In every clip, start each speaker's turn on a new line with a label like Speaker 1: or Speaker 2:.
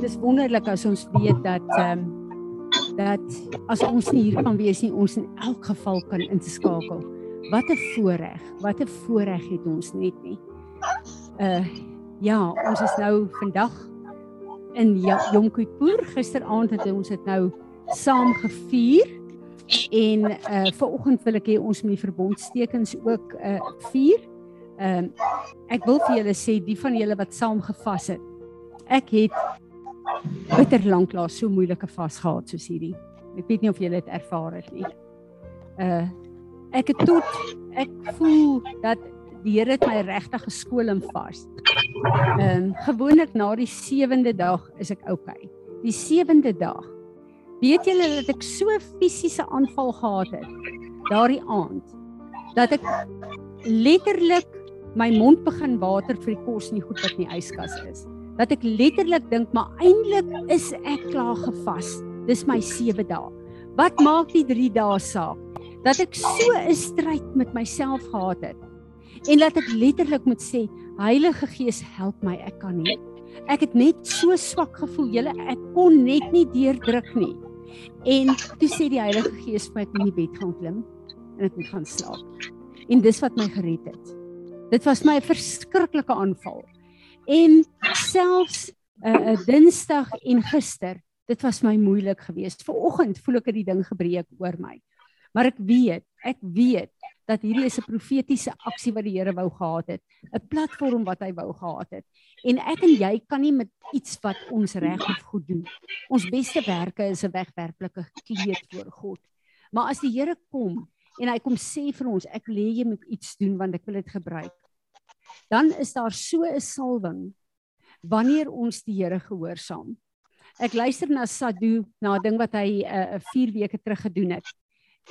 Speaker 1: Dis wonderlik as ons weet dat ehm um, dat as ons nie hier kan wees nie, ons in elk geval kan inskakel. Wat 'n voorreg, wat 'n voorreg het ons net nie. Uh ja, ons is nou vandag in Yom Kippur. Gisteraand het ons dit nou saam gevier. En uh vanoggend wil ek hê ons moet die verbondstekens ook uh vier. Ehm uh, ek wil vir julle sê die van julle wat saam gevas het. Ek het bitter lank laas so moeilike vas gehad soos hierdie. Ek weet nie of julle dit ervaar het nie. Uh ek het tot ek voel dat die Here my regtig geskool in vas. Ehm um, gewoonlik na die 7de dag is ek. Okay. Die 7de dag. Weet julle dat ek so fisiese aanval gehad het daardie aand dat ek letterlik my mond begin water vir die kos nie goed wat in die yskas is dat ek letterlik dink maar eintlik is ek klaar gevas. Dis my 7 dae. Wat maak die 3 dae saak? Dat ek so 'n stryd met myself gehad het. En dat ek letterlik moet sê, Heilige Gees, help my, ek kan nie. Ek het net so swak gevoel, julle, ek kon net nie deurdruk nie. En toe sê die Heilige Gees vir my ek moet in die bed gaan klim en ek moet gaan slaap. En dis wat my gered het. Dit was my verskriklike aanval. En selfs 'n uh, uh, Dinsdag en gister, dit was my moeilik geweest. Vanoggend voel ek dit die ding gebreek oor my. Maar ek weet, ek weet dat hierdie is 'n profetiese aksie wat die Here wou gehad het, 'n platform wat hy wou gehad het. En ek en jy kan nie met iets wat ons reg of goed doen. Ons beste werke is 'n wegwerplike kleed voor God. Maar as die Here kom en hy kom sê vir ons, ek hê jy moet iets doen want ek wil dit gebruik dan is daar so 'n salwing wanneer ons die Here gehoorsaam. Ek luister na Sadu na 'n ding wat hy 'n uh, 4 weke terug gedoen het.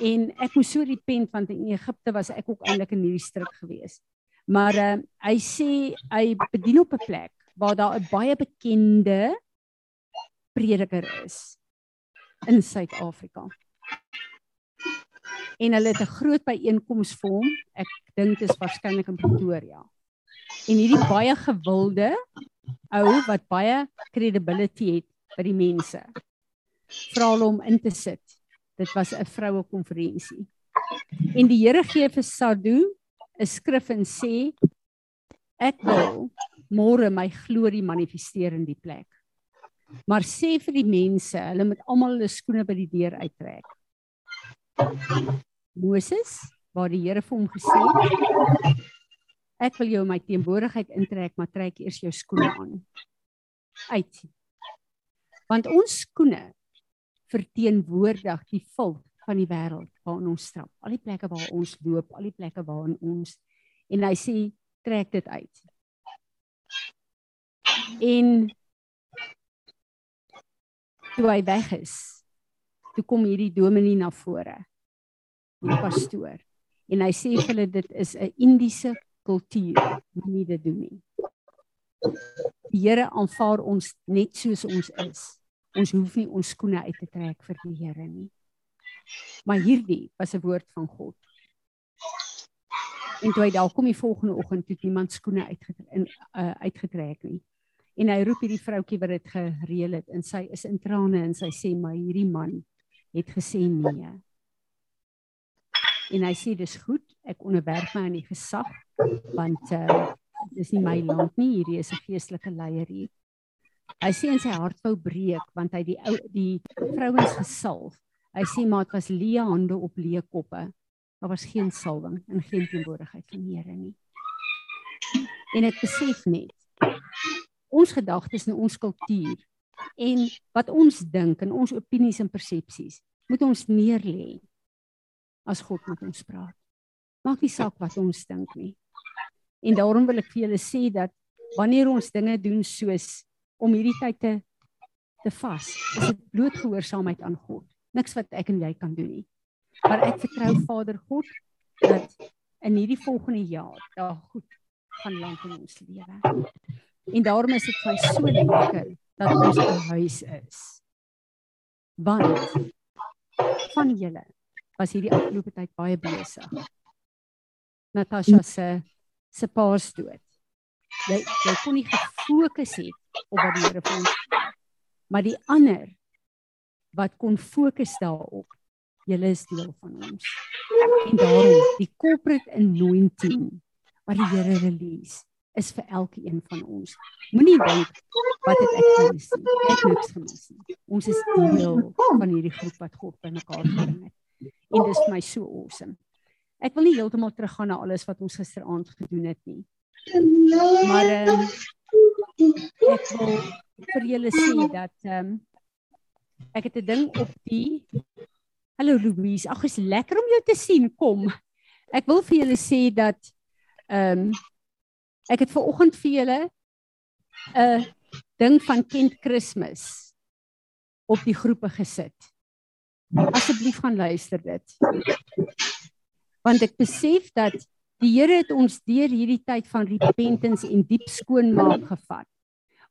Speaker 1: En ek moes so repent want in Egipte was ek ook eintlik in hierdie struik gewees. Maar uh, hy sê hy bedien op 'n plek waar daar 'n baie bekende prediker is in Suid-Afrika. En hulle het 'n groot byeenkoms vir hom. Ek dink dit is waarskynlik in Pretoria en hierdie baie gewilde ou wat baie credibility het by die mense vra hulle om in te sit. Dit was 'n vroue konferensie. En die Here gee vir Sadu 'n skrif en sê ek wil môre my glorie manifesteer in die plek. Maar sê vir die mense, hulle moet almal hulle skoene by die deur uittrek. Moses, waar die Here vir hom gesê het, Ek wil jou in my teenwoordigheid intrek, maar trek eers jou skoene aan. Uit. Want ons skoene verteenwoordig die volk van die wêreld waarin ons stap. Al die plekke waar ons loop, al die plekke waarin ons en hy sê trek dit uit. En toe hy weg is, toe kom hierdie dominee na vore. Die pastoor. En hy sê vir hulle dit is 'n Indiese kultuur moenie dit doen nie. Die Here aanvaar ons net soos ons is. Ons hoef nie ons skoene uit te trek vir die Here nie. Maar hierdie was 'n woord van God. En toe hy daar kom die volgende oggend toe iemand skoene uitgetrek in uh, uitgetrek nie. En hy roep hierdie vroutjie wat dit gereël het en sy is in trane en sy sê maar hierdie man het gesê nee. En hy sê dis goed, ek onderwerp my aan die gesag want uh, dis nie my land nie, hierdie is 'n geestelike leier hier. Hy sê in sy hart wou breek want hy die ou die vrouens gesalf. Hy sê maar dit was leë hande op leë koppe. Daar was geen salwing en geen teenwoordigheid van die Here nie. En ek besef net ons gedagtes en ons kultuur en wat ons dink en ons opinies en persepsies moet ons neerlê as God met ons praat. Maak nie saak wat ons dink nie. En daarom wil ek vir julle sê dat wanneer ons dinge doen soos om hierdie tyd te te vas, is dit bloot gehoorsaamheid aan God. Niks wat ek en jy kan doen nie. Maar ek vertrou Vader God dat in hierdie volgende jaar daar goed gaan land in ons lewe. En daarom is dit vir my so lekker dat ons 'n huis is. Want van julle was hierdie afgelope tyd baie besig. Natasha se se paas dood. Jy jy kon nie gefokus het op wat die Here vir ons. Maar die ander wat kon fokus daarop, julle is deel van ons. En daarom die corporate anointing wat die Here release is vir elkeen van ons. Moenie dink wat het ek gemis nie. Ek het niks gemis nie. Ons is deel van hierdie groep wat God bymekaar gebring het. En dis vir my so awesome. Ek wil nie heeltemal teruggaan na alles wat ons gisteraand gedoen het nie. Maar um, ek wil vir julle sê dat ehm um, ek het 'n ding op die Hallo Louise, ag is lekker om jou te sien. Kom. Ek wil vir julle sê dat ehm um, ek het ver oggend vir julle 'n ding van Kent Kersfees op die groepe gesit. Asseblief gaan luister dit. Want ek besef dat die Here het ons deur hierdie tyd van repentance en diep skoonmaak gevat.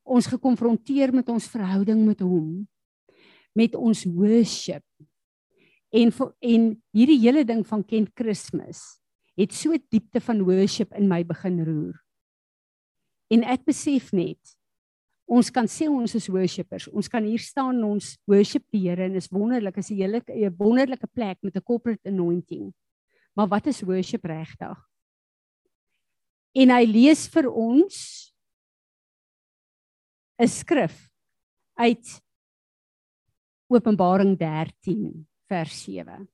Speaker 1: Ons gekonfronteer met ons verhouding met hom, met ons worship En en hierdie hele ding van Kent Kersfees het so diepte van worship in my begin roer. En ek besef net ons kan sê ons is worshipers. Ons kan hier staan en ons worship die Here en is wonderlik. Is 'n hele 'n wonderlike plek met 'n corporate anointing. Maar wat is worship regtig? En hy lees vir ons 'n skrif uit Openbaring 13 vers 7.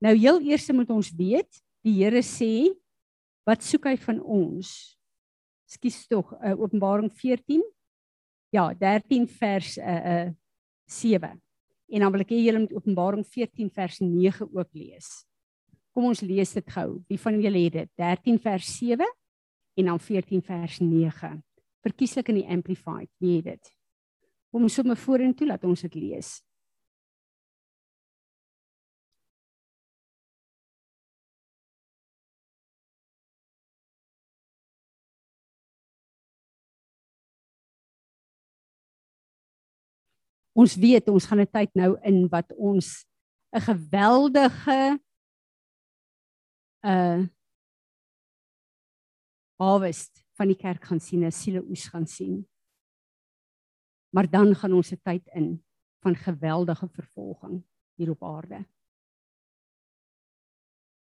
Speaker 1: Nou heel eers moet ons weet, die Here sê wat soek hy van ons? Skus tog, uh, Openbaring 14. Ja, 13 vers uh uh 7. En dan wil ek hê julle moet Openbaring 14 vers 9 ook lees. Kom ons lees dit gou. Wie van julle het dit? 13 vers 7 en dan 14 vers 9. Verkieslik in die amplified. Wie het dit? Kom ons sommer vorentoe laat ons dit lees. Ons weet ons gaan 'n tyd nou in wat ons 'n geweldige uh harvest van die kerk gaan sien, 'n siele oes gaan sien maar dan gaan ons 'n tyd in van geweldige vervolging hier op aarde.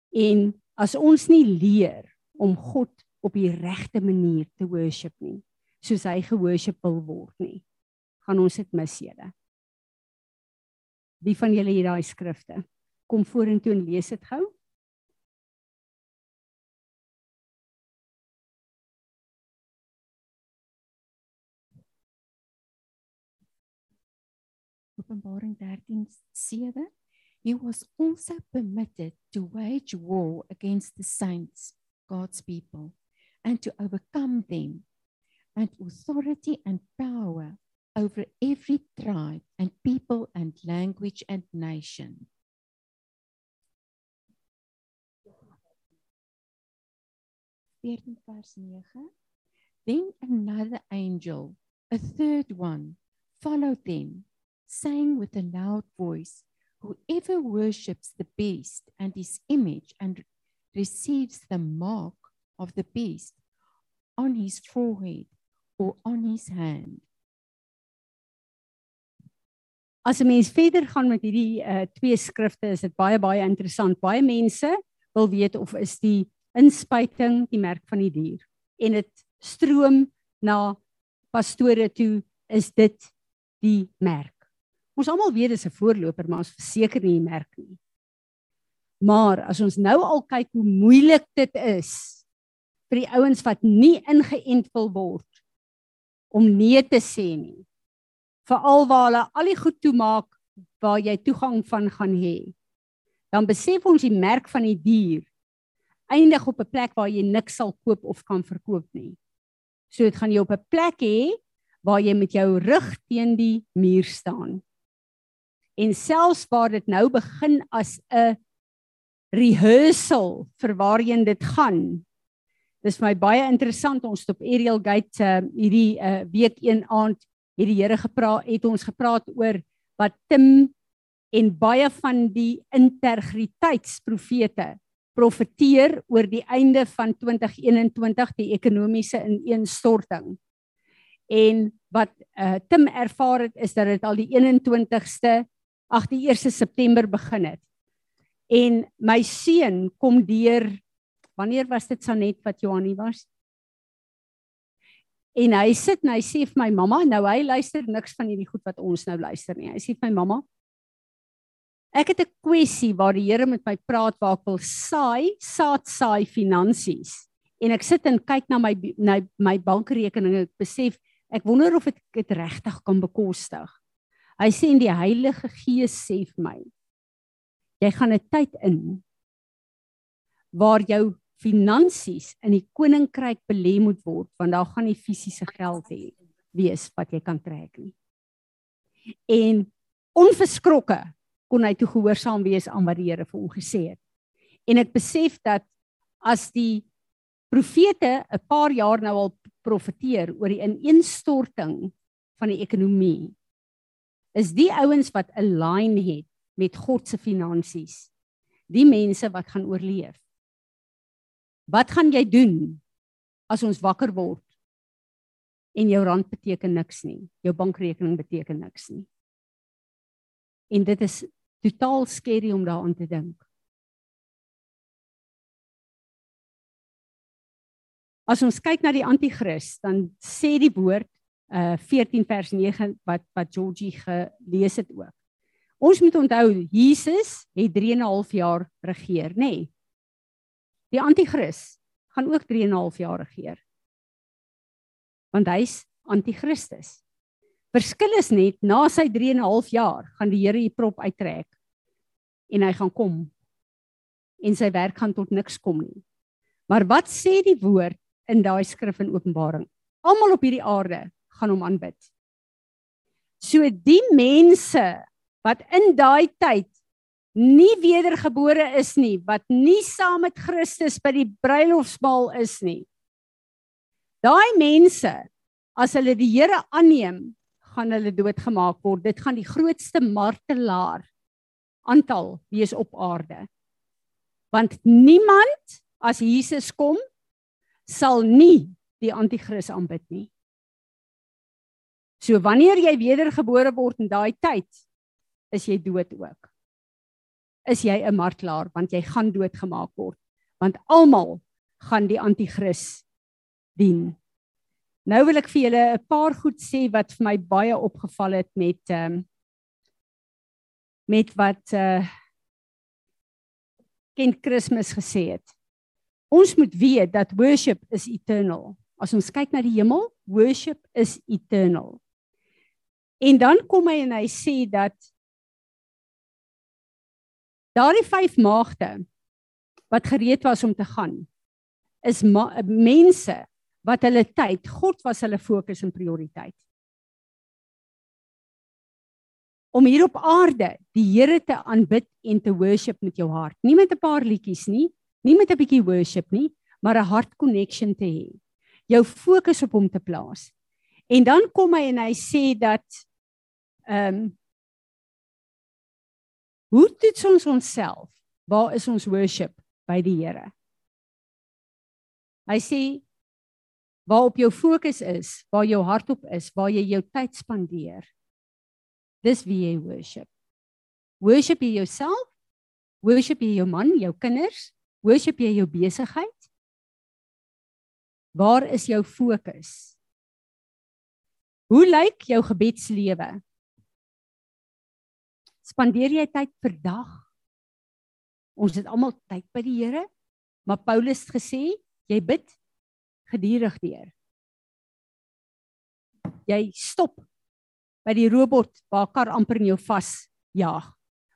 Speaker 1: En as ons nie leer om God op die regte manier te worship nie, soos hy geworship wil word nie, gaan ons dit mis julle. Wie van julle het daai skrifte? Kom vorentoe en lees dit gou.
Speaker 2: Openbaring 13:7 He was also permitted to wage war against the saints, God's people, and to overcome them, and authority and power over every tribe and people and language and nation. Then another angel, a third one, followed them saying with a loud voice, Whoever worships the beast and his image and receives the mark of the beast on his forehead or on his hand.
Speaker 1: As 'n mens verder gaan met hierdie uh, twee skrifte, is dit baie baie interessant. Baie mense wil weet of is die inspuiting die merk van die dier en dit stroom na pastore toe is dit die merk. Ons almal weet dis 'n voorloper, maar ons verseker nie merk nie. Maar as ons nou al kyk hoe moeilik dit is vir die ouens wat nie ingeënt wil word om nee te sê nie. Veral waar hulle al die goed toemaak waar jy toegang van gaan hê. Dan besef ons die merk van die dier eindig op 'n plek waar jy niks sal koop of kan verkoop nie. So dit gaan jy op 'n plek hê waar jy met jou rug teen die muur staan en selfs waar dit nou begin as 'n rehearsal vir waarheen dit gaan. Dis vir my baie interessant ons op Ariel Gate uh, hierdie uh, week een aand het die Here gepraat het ons gepraat oor wat Tim en baie van die integriteitsprofete profeteer oor die einde van 2021 die ekonomiese ineenstorting. En wat uh, Tim ervaar het is dat dit al die 21ste ag die 1 September begin het. En my seun kom deur wanneer was dit Sanet wat Johanie was? En hy sit en hy sê vir my mamma, nou hy luister niks van hierdie goed wat ons nou luister nie. Hy sê vir my mamma, Ek het 'n kwessie waar die Here met my praat waar ek wil saai, saad saai finansies. En ek sit en kyk na my na my bankrekening en ek besef ek wonder of ek dit regtig kan bekostig. Hy sê en die Heilige Gees sê vir my jy gaan 'n tyd in waar jou finansies in die koninkryk belê moet word want daar gaan nie fisiese geld hê wees wat jy kan trek nie. En onverskrokke kon hy toe gehoorsaam wees aan wat die Here vir hom gesê het. En ek besef dat as die profete 'n paar jaar nou al profeteer oor die ineenstorting van die ekonomie is die ouens wat align het met God se finansies die mense wat gaan oorleef. Wat gaan jy doen as ons wakker word en jou rand beteken niks nie, jou bankrekening beteken niks nie. En dit is totaal skerry om daaraan te dink. As ons kyk na die anti-kris, dan sê die woord uh 14 vers 9 wat wat Georgie gelees het ook. Ons moet onthou Jesus het 3 en 'n half jaar regeer, nê? Nee. Die anti-kris gaan ook 3 en 'n half jaar regeer. Want hy's anti-Christus. Verskil is net na sy 3 en 'n half jaar gaan die Here die prop uittrek en hy gaan kom en sy werk gaan tot niks kom nie. Maar wat sê die woord in daai skrif in Openbaring? Almal op hierdie aarde gaan hom aanbid. So die mense wat in daai tyd nie wedergebore is nie, wat nie saam met Christus by die bruilofsbal is nie. Daai mense as hulle die Here aanneem, gaan hulle doodgemaak word. Dit gaan die grootste martelaar aantal wees op aarde. Want niemand as Jesus kom sal nie die anti-kris aanbid nie. So wanneer jy wedergebore word in daai tyd, is jy dood ook. Is jy 'n martelaar want jy gaan doodgemaak word want almal gaan die anti-kris dien. Nou wil ek vir julle 'n paar goed sê wat vir my baie opgeval het met ehm um, met wat uh Kent Kersfees gesê het. Ons moet weet dat worship is eternal. As ons kyk na die hemel, worship is eternal. En dan kom hy en hy sê dat daardie vyf maagde wat gereed was om te gaan is mense wat hulle tyd, God was hulle fokus en prioriteit. om hier op aarde die Here te aanbid en te worship met jou hart. Nie met 'n paar liedjies nie, nie met 'n bietjie worship nie, maar 'n hart connection te hê. Jou fokus op hom te plaas. En dan kom hy en hy sê dat ehm um, Hoe toets ons onsself? Waar is ons worship by die Here? Hy sê waar op jou fokus is, waar jou hart op is, waar jy jou tyd spandeer. Dis wie jy worship. Worship jy jouself? Worship jy jou man, jou kinders? Worship jy jou besigheid? Waar is jou fokus? Hoe lyk jou gebedslewe? Spandeer jy tyd per dag? Ons het almal tyd by die Here, maar Paulus het gesê jy bid gedurig deur. Jy stop by die robot waar kar amper in jou vas jaag.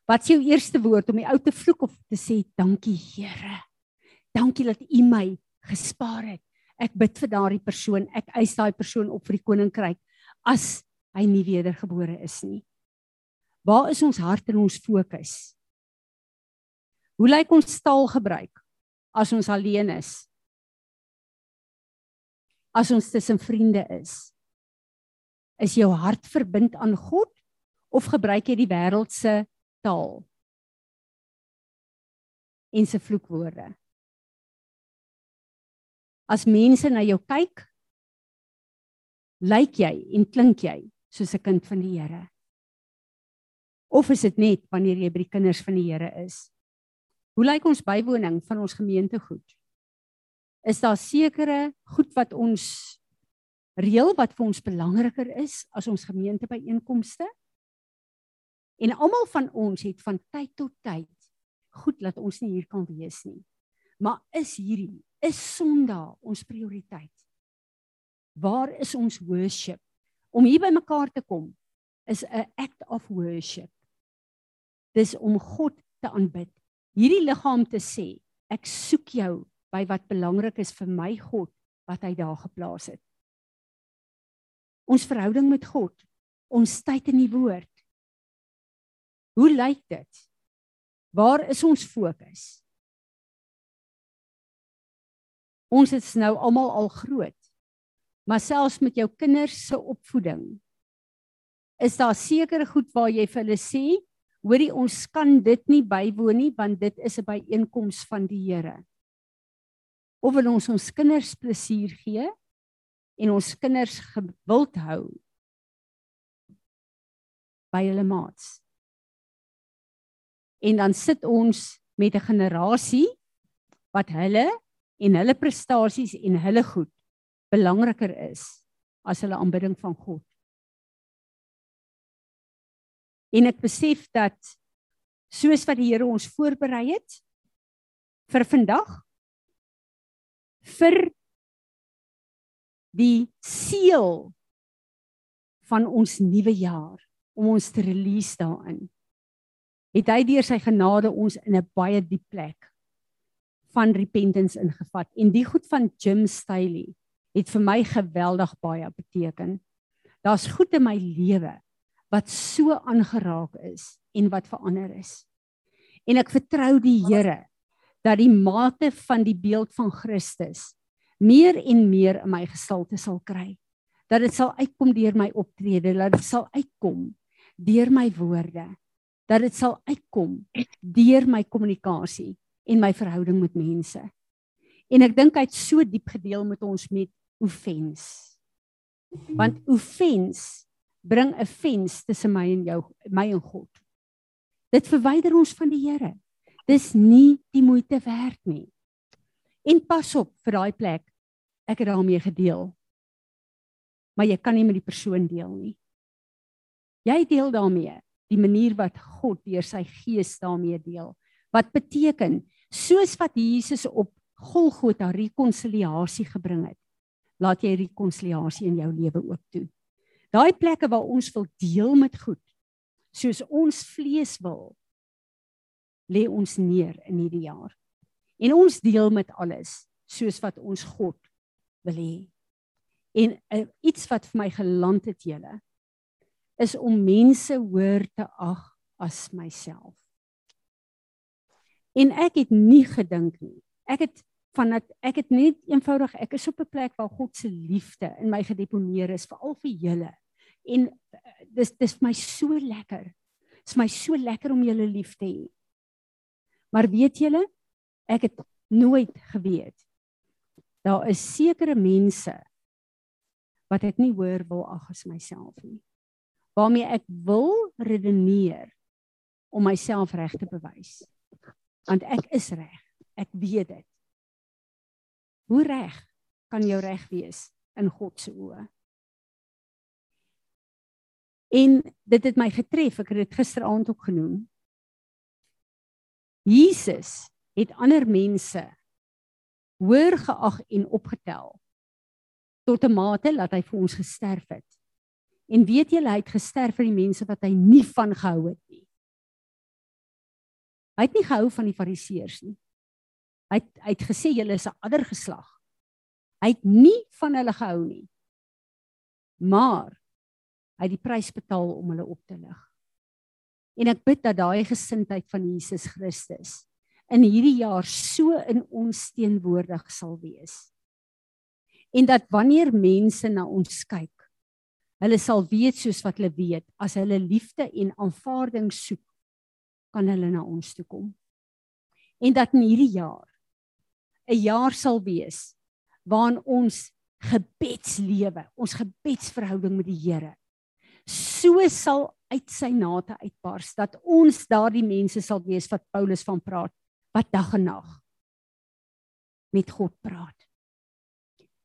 Speaker 1: Wat is jou eerste woord om die ou te vloek of te sê dankie Here? Dankie dat U my gespaar het. Ek bid vir daardie persoon. Ek eis daai persoon op vir die koninkryk as hy nie wedergebore is nie. Waar is ons hart en ons fokus? Hoe lyk ons taal gebruik as ons alleen is? As ons tussen vriende is? Is jou hart verbind aan God of gebruik jy die wêreldse taal? en se vloekwoorde. As mense na jou kyk, lyk jy en klink jy soos 'n kind van die Here. Of is dit net wanneer jy by die kinders van die Here is? Hoe lyk ons bywoning van ons gemeentegoed? Is daar sekere goed wat ons reël wat vir ons belangriker is as ons gemeentebyeenkomste? En almal van ons het van tyd tot tyd goed laat ons nie hier kan wees nie. Maar is hierdie is Sondag ons prioriteit? Waar is ons worship? Om hier by mekaar te kom is 'n act of worship. Dis om God te aanbid. Hierdie liggaam te sê, ek soek jou by wat belangrik is vir my God wat hy daar geplaas het. Ons verhouding met God, ons tyd in die woord, Hoe lyk dit? Waar is ons fokus? Ons is nou almal al groot. Maar selfs met jou kinders se opvoeding is daar sekere goed waar jy vir hulle sê, hoorie ons kan dit nie bywoon nie want dit is 'n byeenkoms van die Here. Of wil ons ons kinders plesier gee en ons kinders gewild hou by hulle maats? en dan sit ons met 'n generasie wat hulle en hulle prestasies en hulle goed belangriker is as hulle aanbidding van God. En ek besef dat soos wat die Here ons voorberei het vir vandag vir die seël van ons nuwe jaar om ons te release daarin het hy deur sy genade ons in 'n baie diep plek van repentance ingevat. En die goed van Jim Staley het vir my geweldig baie beteken. Daar's goed in my lewe wat so aangeraak is en wat verander is. En ek vertrou die Here dat die mate van die beeld van Christus meer en meer in my gestalte sal kry. Dat dit sal uitkom deur my optrede, dat dit sal uitkom deur my woorde dat dit sal uitkom deur my kommunikasie en my verhouding met mense. En ek dink hy't so diep gedeel met ons met offens. Want offens bring 'n fens tussen my en jou, my en God. Dit verwyder ons van die Here. Dis nie die moeite werd nie. En pas op vir daai plek. Ek het daarmee gedeel. Maar jy kan nie met die persoon deel nie. Jy deel daarmee die manier wat God deur sy gees daarmee deel. Wat beteken soos wat Jesus op Golgotha rekonsiliasie gebring het, laat jy rekonsiliasie in jou lewe ook toe. Daai plekke waar ons wil deel met goed, soos ons vlees wil, lê ons neer in hierdie jaar. En ons deel met alles soos wat ons God wil hê. En uh, iets wat vir my geland het julle is om mense hoër te ag as myself. En ek het nie gedink nie. Ek het van dat ek het net eenvoudig ek is op 'n plek waar God se liefde in my gedeponeer is veral vir julle. En eh, dis dis vir my so lekker. Dit is my so lekker om julle lief te hê. Maar weet julle, ek het nooit geweet daar is sekere mense wat ek nie hoor wil ag as myself nie waarmee ek wil redeneer om myself reg te bewys. Want ek is reg. Ek weet dit. Hoe reg kan jou reg wees in God se oë? En dit het my getref, ek het dit gisteraand ook genoem. Jesus het ander mense hoër geag en opgetel tot 'n mate dat hy vir ons gesterf het. En weet julle hy het gesterf vir die mense wat hy nie van gehou het nie. Hy het nie gehou van die fariseërs nie. Hy het, hy het gesê julle is 'n ander geslag. Hy het nie van hulle gehou nie. Maar hy het die prys betaal om hulle op te lig. En ek bid dat daai gesindheid van Jesus Christus in hierdie jaar so in ons teenwoordig sal wees. En dat wanneer mense na ons kyk Hulle sal weet soos wat hulle weet, as hulle liefde en aanvaarding soek, kan hulle na ons toe kom. en dat in hierdie jaar 'n jaar sal wees waarin ons gebedslewe, ons gebedsverhouding met die Here so sal uit sy nate uitbars dat ons daardie mense sal wees wat Paulus van praat wat dag en nag met God praat.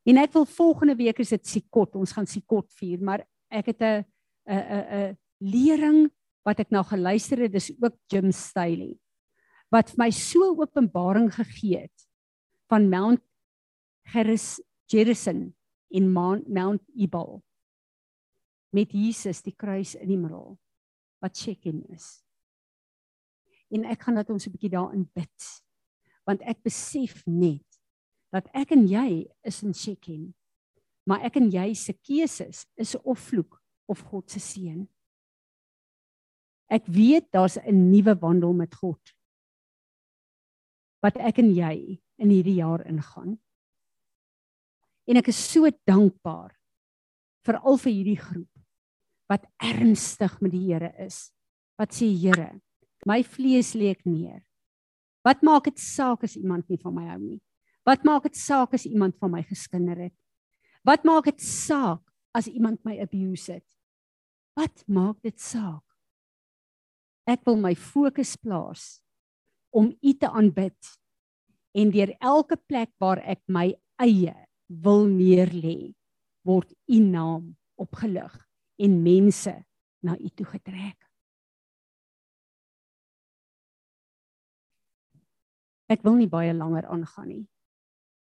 Speaker 1: En ek wil volgende week is dit Sikot, ons gaan Sikot vier, maar ek het 'n 'n 'n lering wat ek nou geluister het, dis ook Jim Staley wat vir my so openbaring gegee het van Mount Gerizim Jerison in Mount Ebal met Jesus die kruis in die middel wat check-in is. En ek gaan dat ons 'n bietjie daarin bid. Want ek besef net dat ek en jy is in check-in. Maar ek en jy se keuses is of vloek of God se seën. Ek weet daar's 'n nuwe wandel met God. Wat ek en jy in hierdie jaar ingaan. En ek is so dankbaar vir al vir hierdie groep wat ernstig met die Here is. Wat sê Here, my vlees lê ek neer. Wat maak dit saak as iemand nie van my hou nie? Wat maak dit saak as iemand van my geskinder het? Wat maak dit saak as iemand my abuse het? Wat maak dit saak? Ek wil my fokus plaas om U te aanbid en deur elke plek waar ek my eie wil neerlê word u naam opgelig en mense na u toe getrek. Ek wil nie baie langer aangaan nie.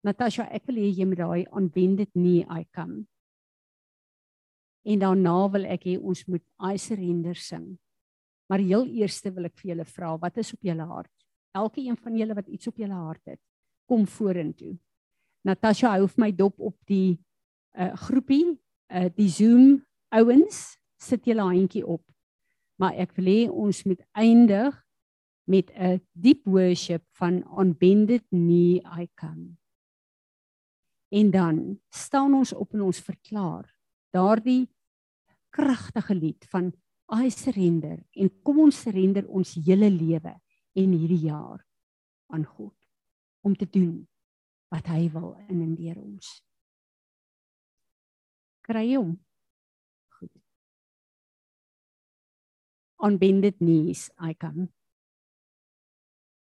Speaker 1: Natasha, ek wil hê jy moet daai aanbindend nie I come. En daarna wil ek hê ons moet I surrender sing. Maar heel eerste wil ek vir julle vra, wat is op julle hart? Elke een van julle wat iets op julle hart het, kom vorentoe. Natasha hou vir my dop op die uh groepie, uh die Zoom ouens, sit julle handjie op. Maar ek wil hê ons moet eindig met 'n deep worship van on bended knee I come. En dan staan ons op en ons verklaar daardie kragtige lied van I surrender en kom ons surrender ons hele lewe en hierdie jaar aan God om te doen wat hy wil in en deur ons. Kry hom. On bended knees I come.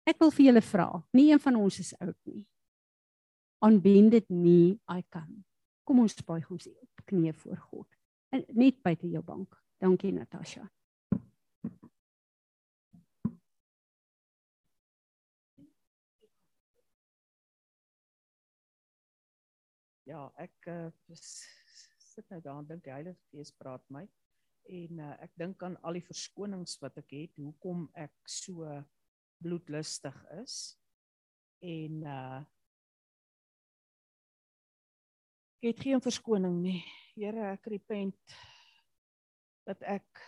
Speaker 1: Ek wil vir julle vra, nie een van ons is oud nie. On bended knee I come. Kom ons buig ons op knieë voor God. Net buite jou bank. Dankie Natasha.
Speaker 3: Ja, ek uh, sit nou daar en dink die Heilige Gees praat my en uh, ek dink aan al die verskonings wat ek het hoekom ek so bloedlustig is en uh ek het geen verskoning nie. Here, ek repent dat ek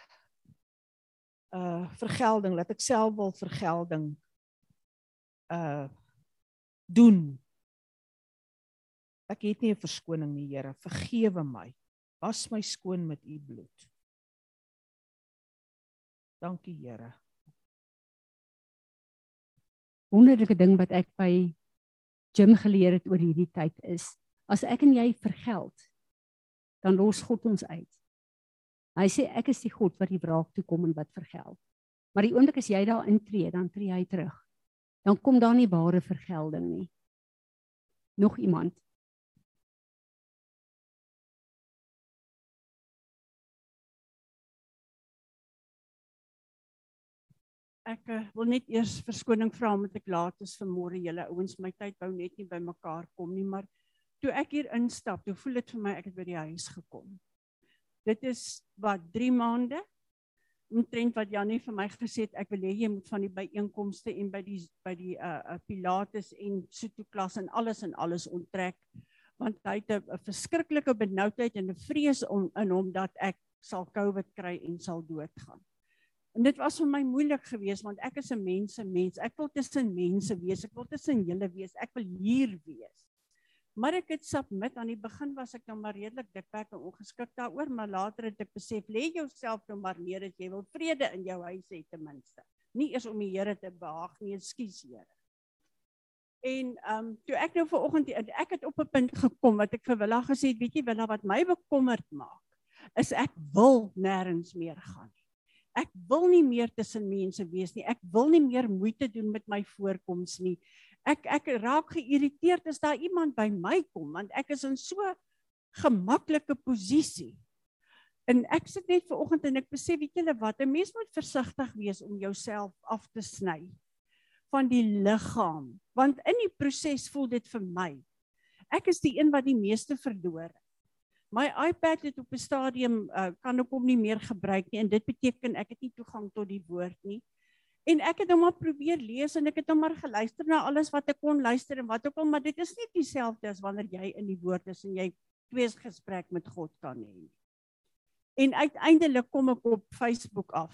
Speaker 3: uh vergelding, dat ek self wil vergelding uh doen Ek het nie 'n verskoning nie, Here. Vergewe my. Was my skoon met u bloed. Dankie, Here.
Speaker 1: Wonderlike ding wat ek by Jim geleer het oor hierdie tyd is, as ek en jy vergeld, dan los God ons uit. Hy sê ek is die God wat die wraak toe kom en wat vergeld. Maar die oomblik as jy daar intree, dan tree hy terug. Dan kom daar nie ware vergelding nie. Nog iemand?
Speaker 4: Ek uh, wil net eers verskoning vra omdat ek laat is vanmôre julle ouens my tyd wou net nie by mekaar kom nie maar toe ek hier instap toe voel dit vir my ek het by die huis gekom. Dit is wat 3 maande omtrent wat Janie vir my gesê het ek wil hê jy moet van die byeenkomste en by die by die uh, pilates en soto klas en alles en alles onttrek want hy het 'n verskriklike benoudheid en 'n vrees om in hom dat ek sal COVID kry en sal doodgaan. En dit was vir my moeilik geweest want ek is 'n mense mens. Ek wil tussen mense wees. Ek wil tussen julle wees. Ek wil hier wees. Maar ek het submit aan die begin was ek nou maar redelik dikpak en ongeskik daaroor, maar later het ek besef lê jouself nou maar neer dat jy wil vrede in jou huis hê ten minste. Nie eers om die Here te behaag nie, ekskuus Here. En ehm um, toe ek nou vanoggend ek het op 'n punt gekom wat ek vir Willa gesê het, weet jy Willa wat my bekommerd maak, is ek wil nêrens meer gaan nie. Ek wil nie meer tussen mense wees nie. Ek wil nie meer moeite doen met my voorkoms nie. Ek ek raak geïrriteerd as daar iemand by my kom want ek is in so gemaklike posisie. En ek sit net ver oggend en ek besef weet julle wat 'n mens moet versigtig wees om jouself af te sny van die liggaam want in die proses voel dit vir my ek is die een wat die meeste verloor my iPad het op 'n stadium uh, kan ek hom nie meer gebruik nie en dit beteken ek het nie toegang tot die woord nie en ek het hom maar probeer lees en ek het hom maar geluister na alles wat ek kon luister en wat ook al maar dit is nie dieselfde as wanneer jy in die woord is en jy twee gesprek met God kan hê en uiteindelik kom ek op Facebook af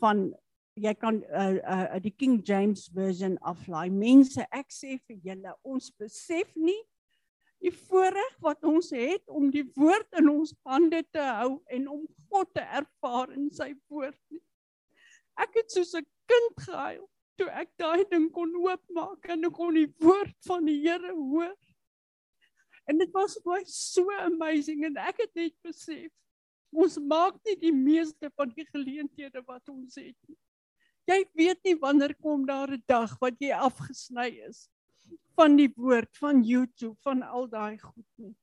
Speaker 4: van jy kan uh, uh die King James version aflaai. Mense, ek sê vir julle, ons besef nie die voorreg wat ons het om die woord in ons hande te hou en om God te ervaar in sy woord nie. Ek het soos 'n kind gehuil toe ek daai ding kon oopmaak en ek kon die woord van die Here hoor. En dit was vir my so amazing en ek het net besef ons maak nie die meeste van die geleenthede wat ons het nie. Jy weet nie wanneer kom daar 'n dag wat jy afgesny is van die woord van YouTube van al daai goed nie.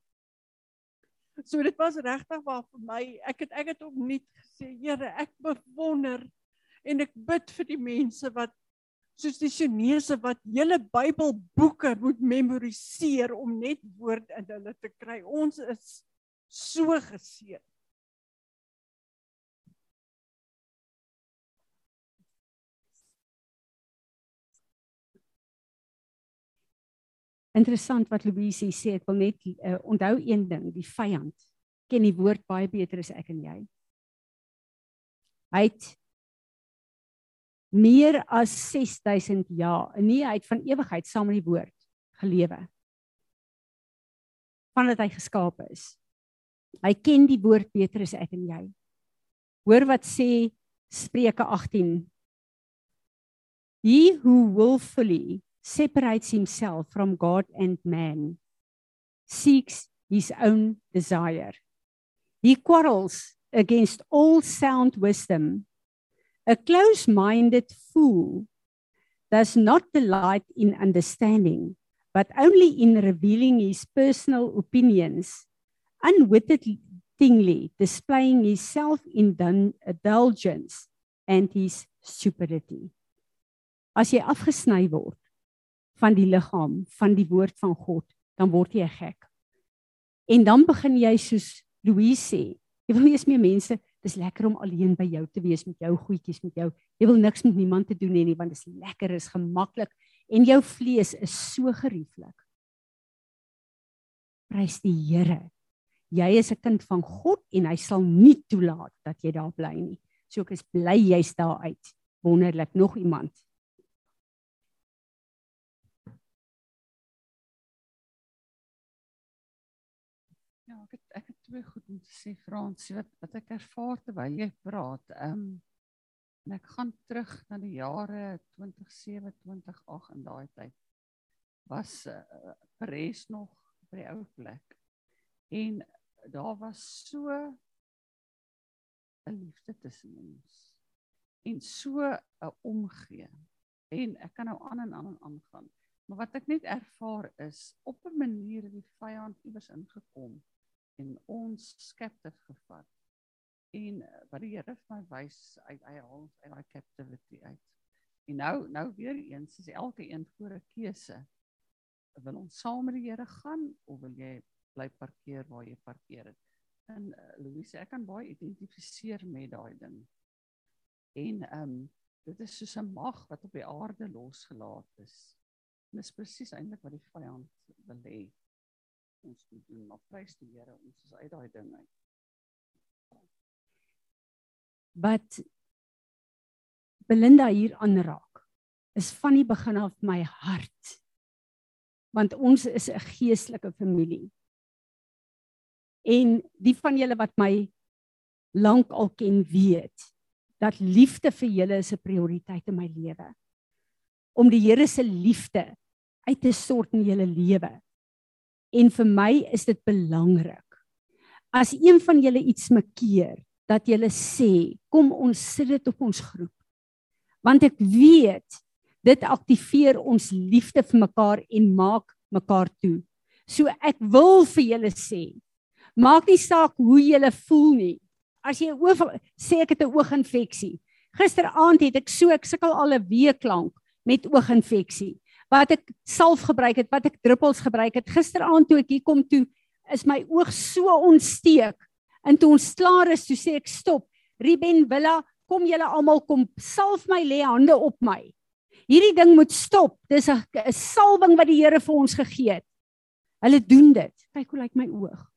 Speaker 4: So dit was regtig waar vir my. Ek het ek het opnuut gesê, Here, ek bewonder en ek bid vir die mense wat soos die Chinese wat hele Bybelboeke moet memoriseer om net woord in hulle te kry. Ons is so geseën.
Speaker 1: Interessant wat Louise sê, ek wil net uh, onthou een ding, die vyand ken die woord baie beter as ek en jy. Hy het meer as 6000 jaar, nee, hy het van ewigheid saam met die woord gelewe. Vandat hy geskaap is. Hy ken die woord beter as ek en jy. Hoor wat sê Spreuke 18. He who willfully separates himself from God and man, seeks his own desire. He quarrels against all sound wisdom. A close minded fool does not delight in understanding, but only in revealing his personal opinions, unwittingly displaying his self indulgence and his stupidity. As jy afgesny word, van die liggaam van die woord van God, dan word jy gek. En dan begin jy soos Louise sê, jy wil nie eens meer mense, dis lekker om alleen by jou te wees met jou goedjies met jou. Jy wil niks met niemand te doen hê nie want dit is lekker, is gemaklik en jou vlees is so gerieflik. Prys die Here. Jy is 'n kind van God en hy sal nie toelaat dat jy daar bly nie. So ek is bly jy's daar uit. Wonderlik nog iemand.
Speaker 5: Om te sê Frans, wat wat ek ervaar terwyl jy praat. Ehm um, en ek gaan terug na die jare 2007, 2008 in daai tyd. Was uh, Paris nog by die ou plek. En daar was so 'n liefde tussen ons. En so 'n omgee. En ek kan nou aan en aan en aan gaan. Maar wat ek net ervaar is op 'n manier het die vyand iewers ingekom en ons skeptief gevat. En eh, wat die Here vir my wys, hy hy haal uit daai captivity uit. En nou nou weer eens is elke een voor 'n keuse. Wil ons saam met die Here gaan of wil jy bly parkeer waar jy parkeer het? En uh, Louise, ek kan baie identifiseer met daai ding. En ehm um, dit is soos 'n mag wat op die aarde losgelaat is. En dis presies eintlik wat die vyand wil hê ons moet doen, maar prys die Here, ons is uit daai ding uit.
Speaker 1: Wat Belinda hier aanraak is van die begin af my hart. Want ons is 'n geestelike familie. En die van julle wat my lank al ken weet dat liefde vir julle is 'n prioriteit in my lewe. Om die Here se liefde uit te stort in julle lewe. En vir my is dit belangrik. As een van julle iets makeer, dat julle sê, kom ons sit dit op ons groep. Want ek weet dit aktiveer ons liefde vir mekaar en maak mekaar toe. So ek wil vir julle sê, maak nie saak hoe julle voel nie. As jy oog sê ek het 'n ooginfeksie. Gisteraand het ek so ek sukkel al 'n week lank met ooginfeksie. Wat ek salf gebruik het, wat ek druppels gebruik het. Gisteraand toe ek hier kom toe, is my oog so ontsteek. En toe ons klaar is, toe sê ek stop. Riben Villa, kom julle almal kom salf my lê hande op my. Hierdie ding moet stop. Dis 'n salwing wat die Here vir ons gegee het. Hulle doen dit. Kyk hoe lyk my oog.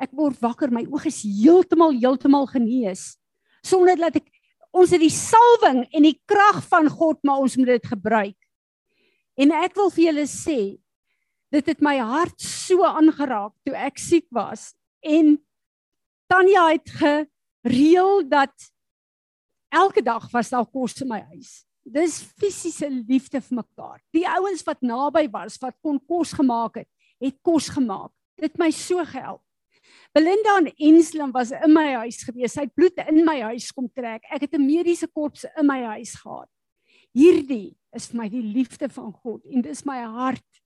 Speaker 1: Ek word wakker, my oog is heeltemal heeltemal genees sonder dat ek ons het die salwing en die krag van God, maar ons moet dit gebruik. En ek wil vir julle sê, dit het my hart so aangeraak toe ek siek was en Tanya het gereël dat elke dag was daar kos in my huis. Dis fisiese liefde vir mekaar. Die ouens wat naby was, wat kon kos gemaak het, het kos gemaak. Dit my so gehelp. Belinda en Enslam was in my huis gewees. Sy het bloed in my huis kom trek. Ek het 'n mediese korps in my huis gehad. Hierdie is vir my die liefde van God en dis my hart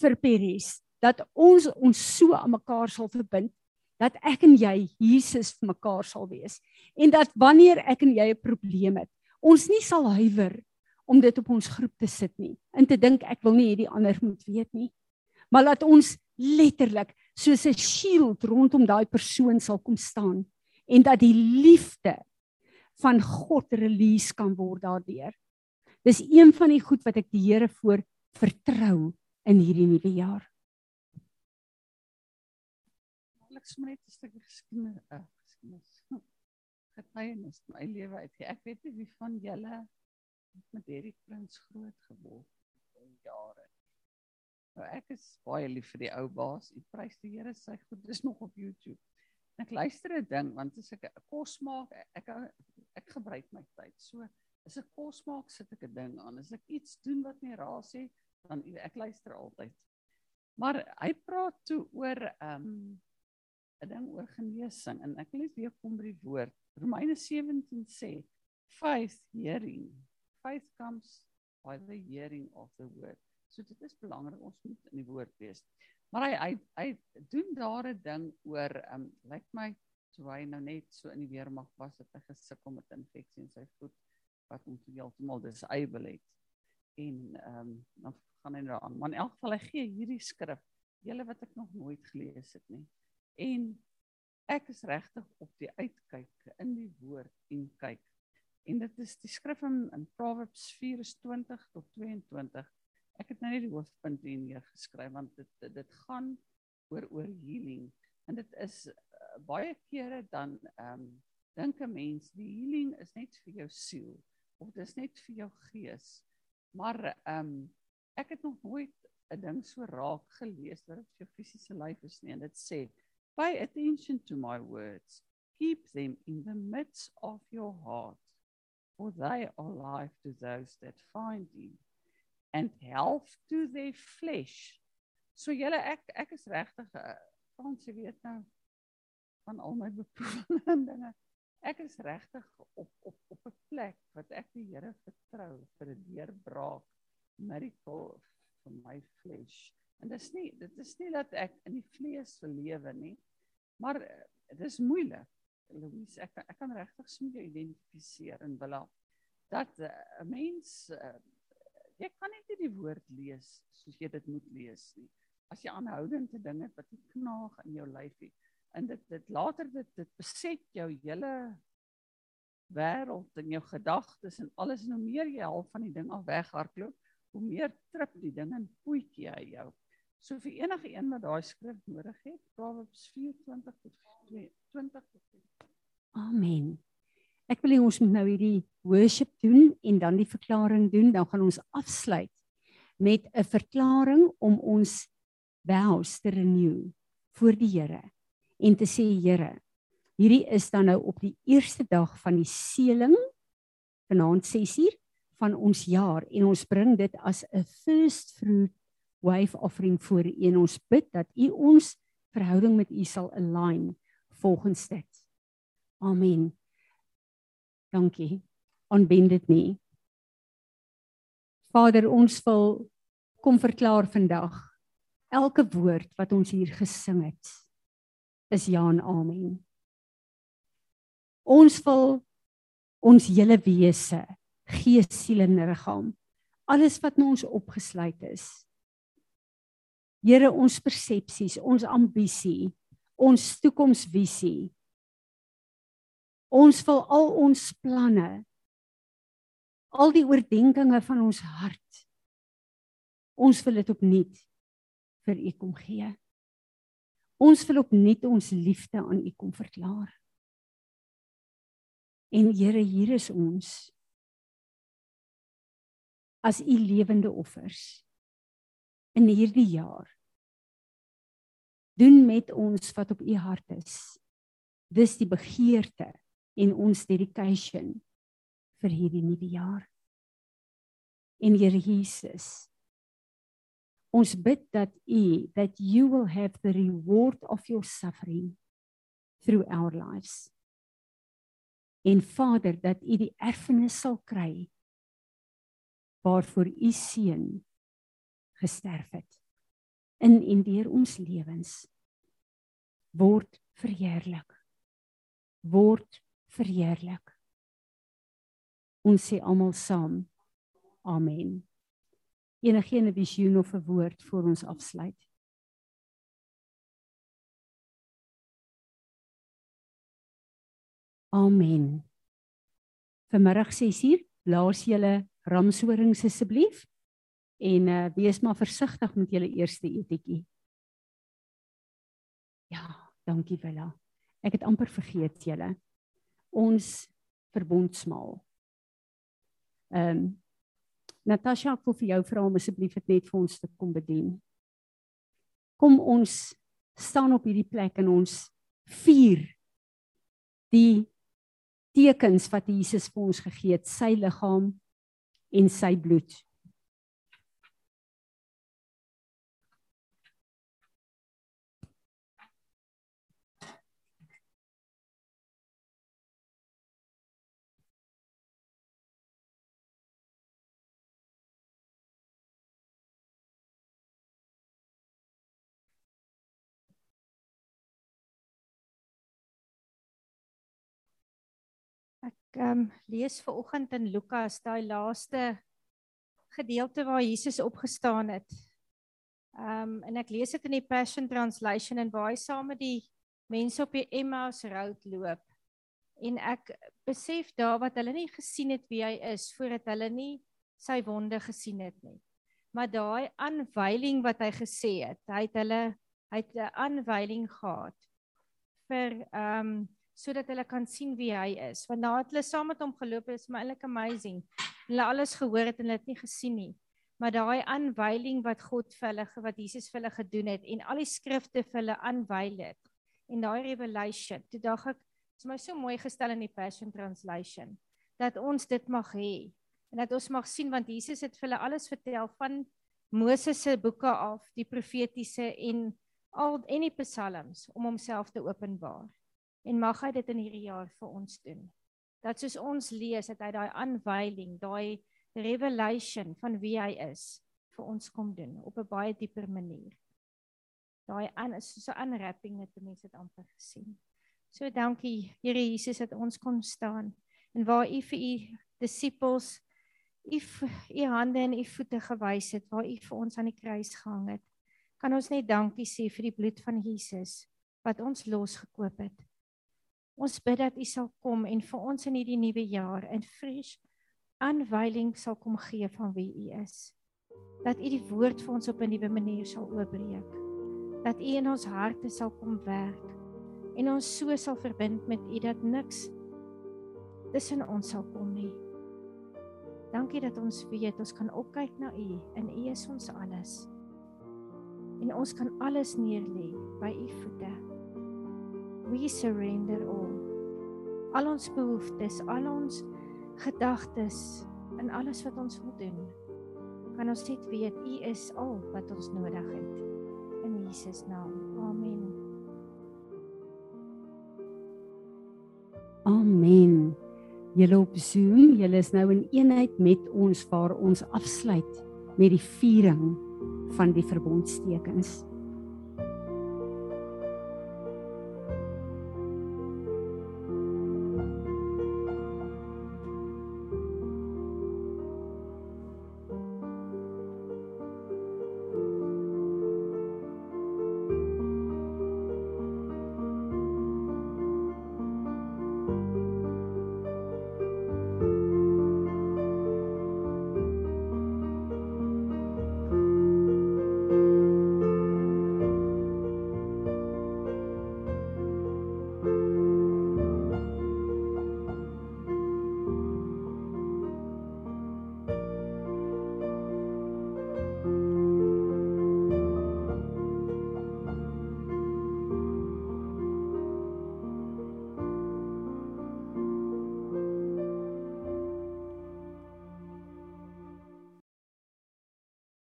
Speaker 1: vir Peris dat ons ons so aan mekaar sal verbind dat ek en jy Jesus vir mekaar sal wees en dat wanneer ek en jy 'n probleem het ons nie sal huiwer om dit op ons groep te sit nie en te dink ek wil nie hê die ander moet weet nie maar laat ons letterlik soos 'n shield rondom daai persoon sal kom staan en dat die liefde van God release kan word daardeur dis een van die goed wat ek die Here voor vertrou in hierdie nuwe jaar
Speaker 5: ek sommer net 'n stukkie geskiedenis, uh, geskiedenis getuienis my lewe uit. Ek weet nie wie van julle met hierdie prins groot geword in jare. Nou ek is baie lief vir die ou baas. U prys die Here sy goed. Dis nog op YouTube. En ek luister 'n ding want as ek kos maak, ek ek gebruik my tyd. So as ek kos maak, sit ek 'n ding aan. As ek iets doen wat nie raas nie, dan ek luister altyd. Maar hy praat toe oor ehm um, 'n ding oor genesing en ek lees weer kom by die woord. Romeine 17 sê faith hearing. Faith comes by the hearing of the word. So dit is belangrik ons moet in die woord wees. Maar hy hy hy doen daar 'n ding oor um lyk like my toe hy nou net so in die weermag was het hy gesukkel met infeksie in sy voet wat hom heeltemal disable het en um dan gaan hy nou aan maar in elk geval hy gee hierdie skrif julle wat ek nog nooit gelees het nie. En ek is regtig op die uitkyk in die woord en kyk. En dit is die skrif in, in Proverbs 24 tot 22. Ek het nou net die hoofpunt hier neergeskryf want dit dit gaan oor oor healing. En dit is uh, baie kere dan ehm um, dink 'n mens die healing is net vir jou siel of dis net vir jou gees. Maar ehm um, ek het nog nooit 'n ding so raak gelees dat dit vir jou fisiese lyf is nie en dit sê Pay attention to my words. Keep them in the midst of your heart, for they are life to those that find you and health to their flesh. So julle ek ek is regtig uh, Frans jy weet nou van al my beproewinge dinge. Ek is regtig op op op 'n plek wat ek die Here vertrou vir 'n deurbraak miracle vir my flesh. En dit is nie dit is nie dat ek in die vlees wil lewe nie. Maar eh, dit is moeilik. Louise, ek ek kan regtig sien jy identifiseer in Willa dat eh, 'n uh, mens uh, jy kan nie die woord lees soos jy dit moet lees nie. As jy aanhoudende dinge wat jy knaag in jou lyfie en dit dit later dit dit beset jou hele wêreld en jou gedagtes en alles en hoe meer jy half van die ding af weghardloop, hoe meer trip die ding en poetjie hy jou. So vir enige een wat daai skrif nodig het, Proverbs 24 tot 20 tot
Speaker 1: Amen. Ek wil hê ons moet nou hierdie worship doen en dan die verklaring doen, dan gaan ons afsluit met 'n verklaring om ons vows te renew voor die Here en te sê Here, hierdie is dan nou op die eerste dag van die seëling vanaand 6uur van ons jaar en ons bring dit as 'n first fruit wave offering voor U en ons bid dat U ons verhouding met U sal align volgens dit. Amen. Dankie. Aanbind dit nie. Vader, ons wil kom verklaar vandag elke woord wat ons hier gesing het is ja en amen. Ons wil ons hele wese, gees, siel en liggaam, alles wat in ons opgesluit is. Here, ons persepsies, ons ambisie, ons toekomsvisie. Ons wil al ons planne, al die oordeenkings van ons hart. Ons wil dit opnuut vir U kom gee. Ons wil opnuut ons liefde aan U kom verklaar. En Here, hier is ons as U lewende offers in hierdie jaar. Doen met ons wat op U hart is. Dis die begeerte en ons dedication vir hierdie nuwe jaar. En Here Jesus, ons bid dat U that you will have the reward of your suffering through our lives. En Vader dat U die erfenis sal kry waarvoor U seun gesterf het. In en deur ons lewens word verheerlik. Word verheerlik. Ons sê almal saam amen enige 'n visioen of 'n woord vir ons afsluit Amen. Vanmiddag 6uur, blaas julle ramshorings asseblief en uh, wees maar versigtig met julle eerste etiekie. Ja, dankie Willa. Ek het amper vergeet julle. Ons verbondsmaal. Ehm um, Natasha, ek wil vir jou vra om asseblief dit net vir ons te kom bedien. Kom ons staan op hierdie plek en ons vier die tekens wat Jesus vir ons gegee het, sy liggaam en sy bloed.
Speaker 6: Um, lees ver oggend in Lukas daai laaste gedeelte waar Jesus opgestaan het. Um en ek lees dit in die Passion Translation en waar hy saam met die mense op die Emmaus road loop. En ek besef daar wat hulle nie gesien het wie hy is voordat hulle nie sy wonde gesien het nie. Maar daai aanwyling wat hy gesê het, hy het hulle hy het 'n aanwyling gehad vir um sodat hulle kan sien wie hy is. Want nadat hulle saam met hom geloop het, is my eintlik amazing. Hulle alles gehoor het en hulle het nie gesien nie. Maar daai aanwyling wat God vir hulle wat Jesus vir hulle gedoen het en al die skrifte vir hulle aanwyl het en daai revelation. Toe dink ek, dit is my so mooi gestel in die Passion Translation dat ons dit mag hê en dat ons mag sien want Jesus het vir hulle alles vertel van Moses se boeke af, die profetiese en al en die psalms om homself te openbaar. En mag hy dit in hierdie jaar vir ons doen. Dat soos ons lees dat hy daai aanwyling, daai revelation van wie hy is vir ons kom doen op 'n baie dieper manier. Daai aan is so 'n unwrapping net mense dit amper gesien. So dankie Here Jesus dat ons kon staan en waar u vir u disippels u u hande en u voete gewys het waar u vir ons aan die kruis gehang het. Kan ons net dankie sê vir die bloed van Jesus wat ons losgekoop het. Ons bid dat U sal kom en vir ons in hierdie nuwe jaar in fresh aanwyling sal kom gee van wie U is. Dat U die woord vir ons op 'n nuwe manier sal oopbreek. Dat U in ons harte sal kom werk en ons so sal verbind met U dat niks tussen ons sal kom nie. Dankie dat ons weet ons kan opkyk na U en U is ons alles. En ons kan alles neerlê by U voete we surrender all. Al ons behoeftes, al ons gedagtes en alles wat ons wil doen, kan ons net weet U is al wat ons nodig het. In Jesus naam. Amen.
Speaker 1: Amen. Julle op Zoom, julle is nou in eenheid met ons waar ons afsluit met die viering van die verbondstekens.